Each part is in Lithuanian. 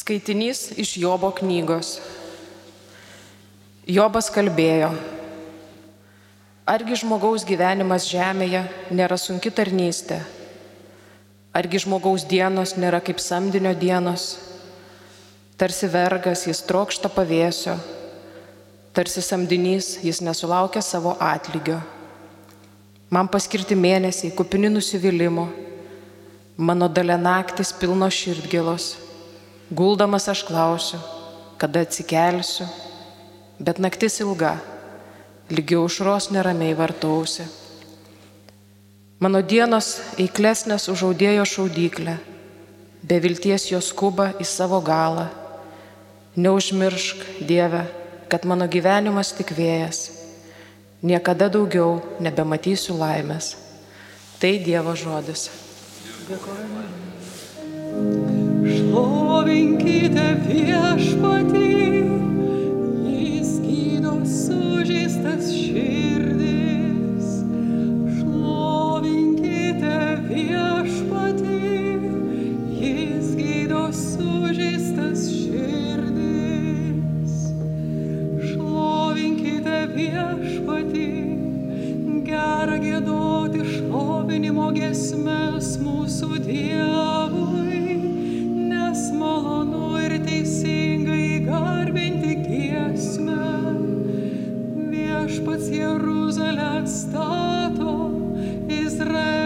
Skaitinys iš Jobo knygos. Jobas kalbėjo, argi žmogaus gyvenimas žemėje nėra sunki tarnystė, argi žmogaus dienos nėra kaip samdinio dienos, tarsi vergas jis trokšta pavėsio, tarsi samdinys jis nesulaukia savo atlygio. Man paskirti mėnesiai kupini nusivylimų, mano dalė naktis pilno širdgėlos Guldamas aš klausiu, kada atsikelsiu, bet naktis ilga, lygi užros neramiai vartausi. Mano dienos eiklesnės užaudėjo šaudyklę, be vilties jos skuba į savo galą. Neužmiršk, Dieve, kad mano gyvenimas tik vėjas, niekada daugiau nebematysiu laimės. Tai Dievo žodis. Dėkuoju. Šlovinkite viešpatį, jis gydo sužeistas širdis. Šlovinkite viešpatį, jis gydo sužeistas širdis. Šlovinkite viešpatį, gerą gėdoti šlovinimo gesmes mūsų Dievui pats Jeruzalę atstato Israel.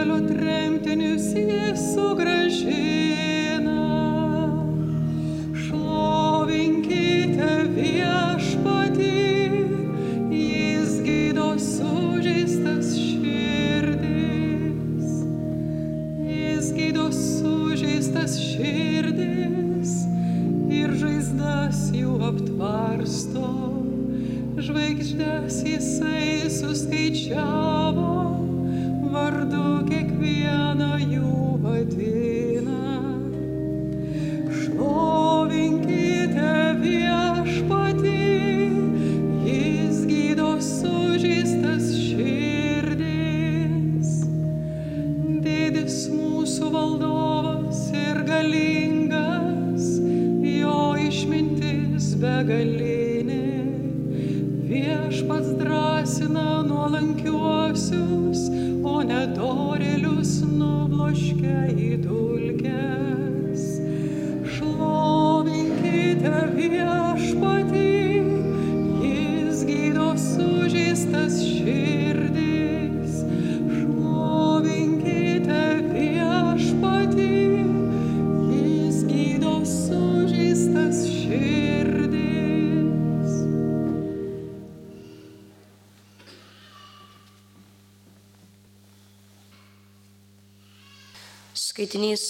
Skaitinys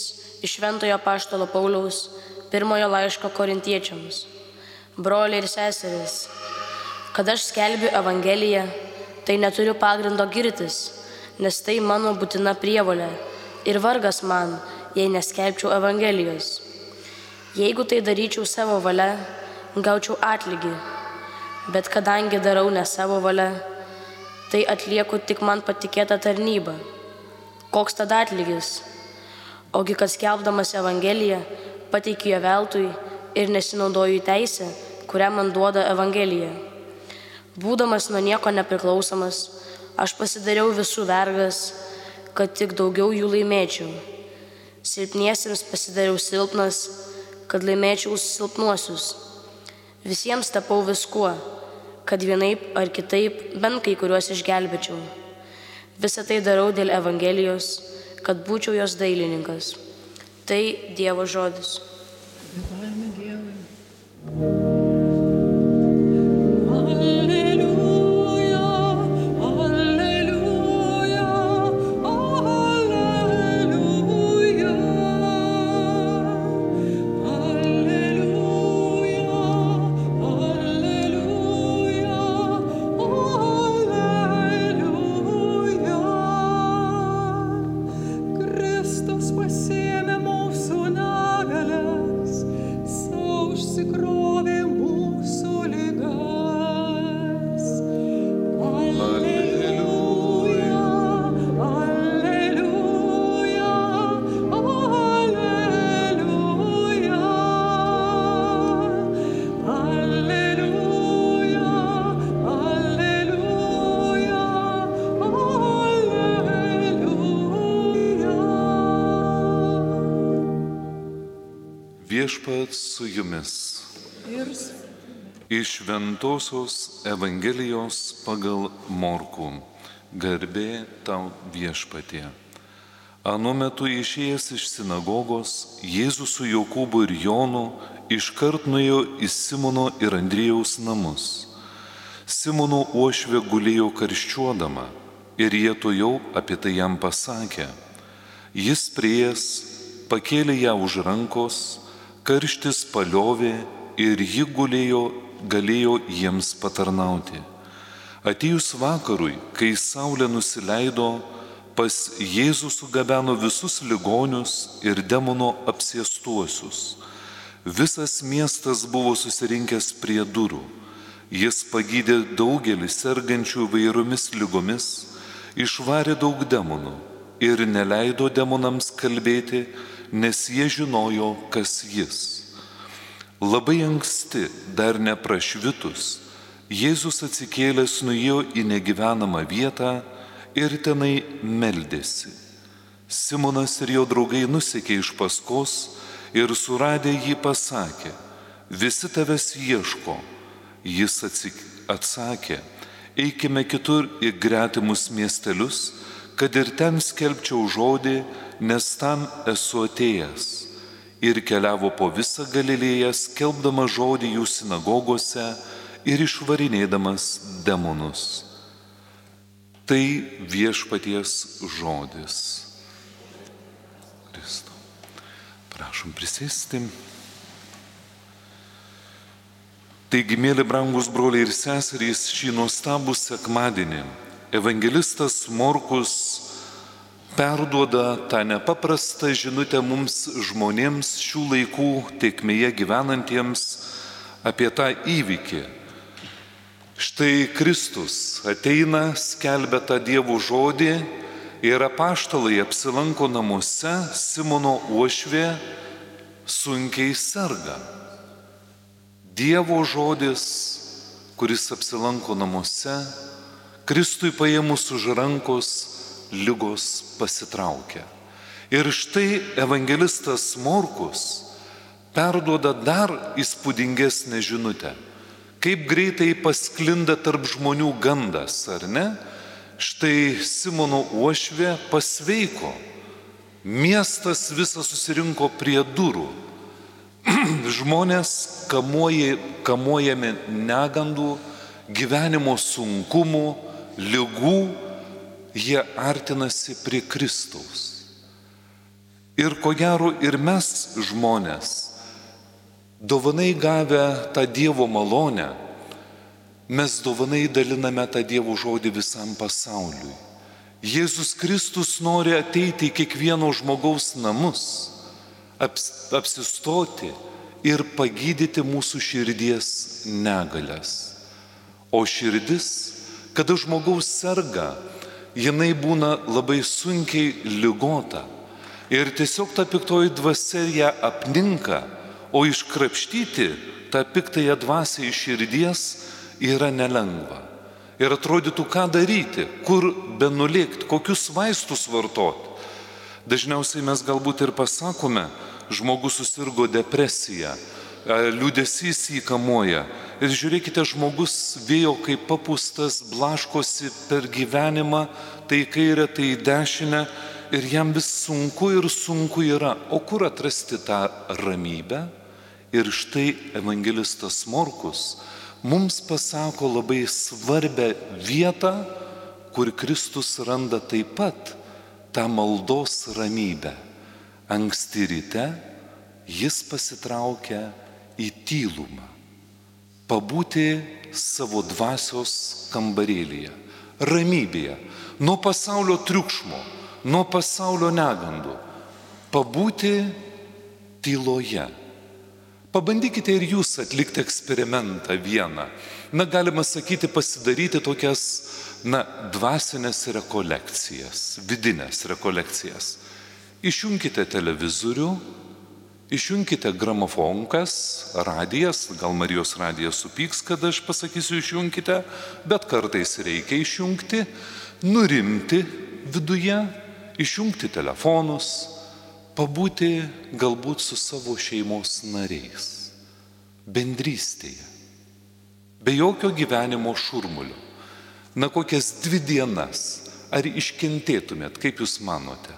iš Šventojo Paštalo Pauliaus pirmojo laiško korintiečiams. Broliai ir seserys, kad aš skelbiu Evangeliją, tai neturiu pagrindo girtis, nes tai mano būtina prievolė ir vargas man, jei neskelbčiau Evangelijos. Jeigu tai daryčiau savo valia, gaučiau atlygį, bet kadangi darau ne savo valia, tai atlieku tik man patikėtą tarnybą. Koks tada atlygis? Ogi kas kelbdamas Evangeliją, pateikiu ją veltui ir nesinaudoju teisę, kurią man duoda Evangelija. Būdamas nuo nieko nepriklausomas, aš pasidariau visų vergas, kad tik daugiau jų laimėčiau. Silpniesiems pasidariau silpnas, kad laimėčiau silpnuosius. Visiems tapau viskuo, kad vienaip ar kitaip bent kai kuriuos išgelbėčiau. Visą tai darau dėl Evangelijos, kad būčiau jos dailininkas. Tai Dievo žodis. Viešpat su jumis. Iš Ventosios Evangelijos pagal Morkų. Garbė tau viešpatie. Anu metu išėjęs iš sinagogos, Jėzus su Jokūbu ir Jonu iškart nuėjo į Simono ir Andrėjaus namus. Simono uošvė gulėjo karščiuodama ir jie to jau apie tai jam pasakė. Jis prieės, pakėlė ją už rankos, karštis paliovė ir ji gulėjo, galėjo jiems patarnauti. Atėjus vakarui, kai saulė nusileido, pas Jėzų sugabeno visus ligonius ir demono apsėstuosius. Visas miestas buvo susirinkęs prie durų. Jis pagydė daugelį sergančių vairiomis lygomis, išvarė daug demonų ir neleido demonams kalbėti, nes jie žinojo, kas jis. Labai anksti, dar neprašvitus, Jėzus atsikėlęs nuėjo į negyvenamą vietą ir tenai meldėsi. Simonas ir jo draugai nusekė iš paskos ir suradę jį pasakė, visi tavęs ieško. Jis atsakė, eikime kitur į gretimus miestelius, kad ir ten skelbčiau žodį, nes tam esu atėjęs. Ir keliavo po visą Galilėją, skelbdama žodį jų sinagogose ir išvarinėdamas demonus. Tai viešpaties žodis. Kristau. Prašom prisėsti. Taigi, mėly brangus broliai ir seserys, šį nuostabų sekmadienį evangelistas Morkus perduoda tą nepaprastą žinutę mums žmonėms šių laikų tiekmėje gyvenantiems apie tą įvykį. Štai Kristus ateina, skelbia tą Dievo žodį ir apaštalai apsilanko namuose, Simono uošvė sunkiai serga. Dievo žodis, kuris apsilanko namuose, Kristui paėmus už rankos lygos pasitraukia. Ir štai evangelistas Morkus perduoda dar įspūdingesnę žinutę. Kaip greitai pasklinda tarp žmonių gandas, ar ne? Štai Simono uošvė pasveiko. Miestas visas susirinko prie durų. Žmonės kamuoja, kamuojami negandų, gyvenimo sunkumų, lygų, jie artinasi prie Kristaus. Ir ko gero ir mes žmonės, dovanai gavę tą Dievo malonę, mes dovanai daliname tą Dievo žodį visam pasauliui. Jėzus Kristus nori ateiti į kiekvieno žmogaus namus, aps, apsistoti ir pagydyti mūsų širdies negalės. O širdis, kada žmogaus serga, jinai būna labai sunkiai lygota. Ir tiesiog ta piktoji dvasia ją apninka, o iškrapštyti tą piktąją dvasę iš širdies yra nelengva. Ir atrodytų, ką daryti, kur benulėkti, kokius vaistus vartoti. Dažniausiai mes galbūt ir pasakome, žmogus susirgo depresija, liūdėsys jį kamuoja. Ir žiūrėkite, žmogus vėjo kaip papustas, blaškosi per gyvenimą, tai kairę, tai dešinę ir jam vis sunku ir sunku yra. O kur atrasti tą ramybę? Ir štai evangelistas Morkus mums pasako labai svarbę vietą, kur Kristus randa taip pat tą maldos ramybę. Anksti ryte jis pasitraukia į tylumą, pabūti savo dvasios kambarėlėje, ramybėje, nuo pasaulio triukšmo, nuo pasaulio negandų, pabūti tyloje. Pabandykite ir jūs atlikti eksperimentą vieną. Na, galima sakyti, pasidaryti tokias, na, dvasinės rekolekcijas, vidinės rekolekcijas. Išjunkite televizorių, išjunkite gramofonkas, radijas, gal Marijos radijas supyks, kad aš pasakysiu išjunkite, bet kartais reikia išjungti, nurimti viduje, išjungti telefonus, pabūti galbūt su savo šeimos nariais, bendrystėje, be jokio gyvenimo šurmulio. Na kokias dvi dienas, ar iškentėtumėt, kaip jūs manote?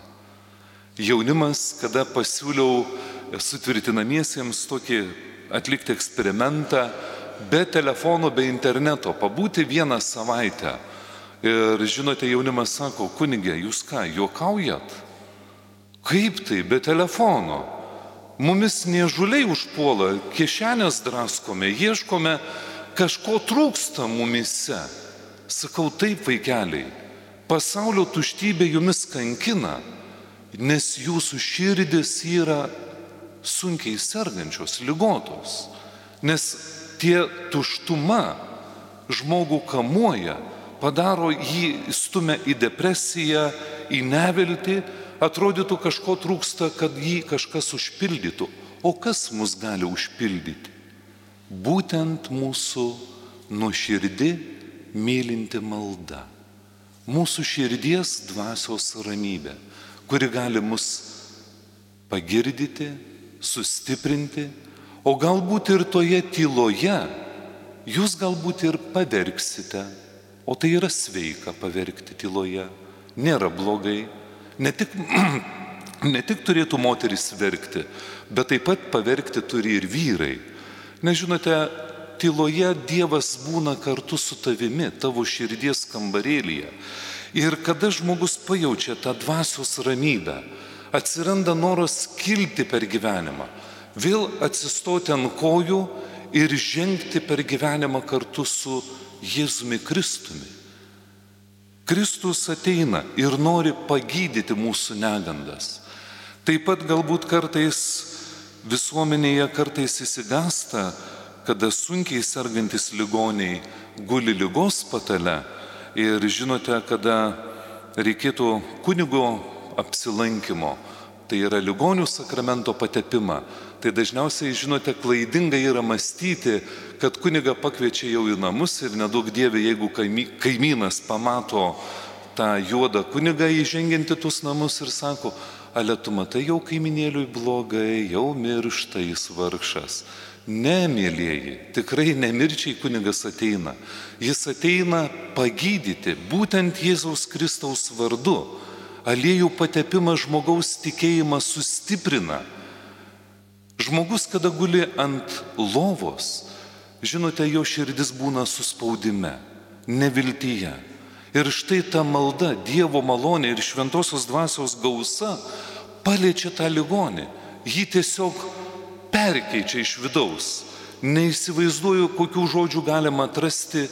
Jaunimas, kada pasiūliau sutvirtinamiesiems tokį atlikti eksperimentą, be telefono, be interneto, pabūti vieną savaitę. Ir žinote, jaunimas sako, kunigė, jūs ką, juokaujat? Kaip tai, be telefono? Mumis niežuliai užpuola, kišenės draskome, ieškome, kažko trūksta mumise. Sakau taip, vaikeliai, pasaulio tuštybė jumis kankina, nes jūsų širdis yra sunkiai sergančios, lygotos. Nes tie tuštuma žmogų kamuoja, padaro jį stumia į depresiją, į neviltį, atrodytų kažko trūksta, kad jį kažkas užpildytų. O kas mus gali užpildyti? Būtent mūsų nuoširdi mylinti malda. Mūsų širdies dvasios ramybė, kuri gali mus pagirdyti, sustiprinti, o galbūt ir toje tyloje jūs galbūt ir paverksite, o tai yra sveika paverkti tyloje, nėra blogai. Ne tik, ne tik turėtų moteris verkti, bet taip pat paverkti turi ir vyrai. Nežinote, tyloje Dievas būna kartu su tavimi, tavo širdies kambarėlyje. Ir kada žmogus pajaučia tą dvasios ramybę, atsiranda noras kilti per gyvenimą, vėl atsistoti ant kojų ir žengti per gyvenimą kartu su Jėzumi Kristumi. Kristus ateina ir nori pagydyti mūsų negandas. Taip pat galbūt kartais visuomenėje kartais įsigasta, kada sunkiai sergantis ligoniai guli lygos patale ir žinote, kada reikėtų kunigo apsilankimo, tai yra ligonių sakramento patepimą, tai dažniausiai, žinote, klaidinga yra mąstyti, kad kuniga pakviečia jau į namus ir nedaug dievė, jeigu kaimynas pamato tą juodą kunigą įženginti tuos namus ir sako, ale tu matai jau kaiminėliui blogai, jau miršta jis vargšas. Ne, mėlyjeji, tikrai nemirčiai kunigas ateina. Jis ateina pagydyti būtent Jėzaus Kristaus vardu aliejų patepimas žmogaus tikėjimą sustiprina. Žmogus, kada guli ant lovos, žinote, jo širdis būna suspaudime, neviltyje. Ir štai ta malda, Dievo malonė ir šventosios dvasios gausa paliečia tą ligonį. Jį tiesiog perkeičia iš vidaus. Neįsivaizduoju, kokių žodžių galima atrasti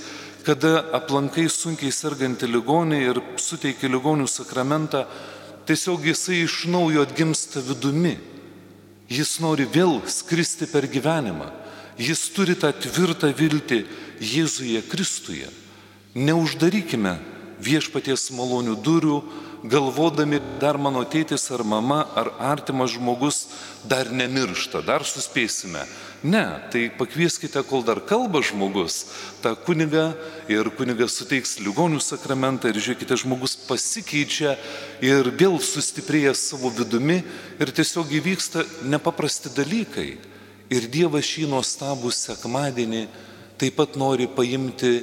kada aplankai sunkiai sergantį ligonį ir suteikia ligonių sakramentą, tiesiog jisai iš naujo atgimsta vidumi. Jis nori vėl skristi per gyvenimą. Jis turi tą tvirtą viltį Jėzuje Kristuje. Neuždarykime viešpaties malonių durų, galvodami, dar mano tėtis ar mama ar artimas žmogus dar nemiršta, dar suspėsime. Ne, tai pakvieskite, kol dar kalba žmogus, tą kunigą ir kunigas suteiks ligonių sakramentą ir žiūrėkite, žmogus pasikeičia ir vėl sustiprėja savo vidumi ir tiesiog įvyksta nepaprasti dalykai. Ir Dievas šį nuostabų sekmadienį taip pat nori paimti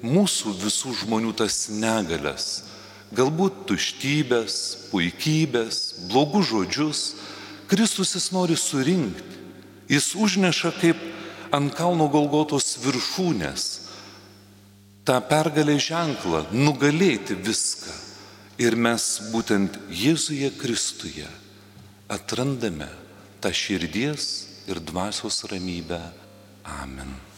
mūsų visų žmonių tas negalias galbūt tuštybės, puikybės, blogus žodžius, Kristus jis nori surinkti. Jis užneša kaip ant kalno Golgotos viršūnės tą pergalę ženklą, nugalėti viską. Ir mes būtent Jėzuje Kristuje atrandame tą širdies ir dvasios ramybę. Amen.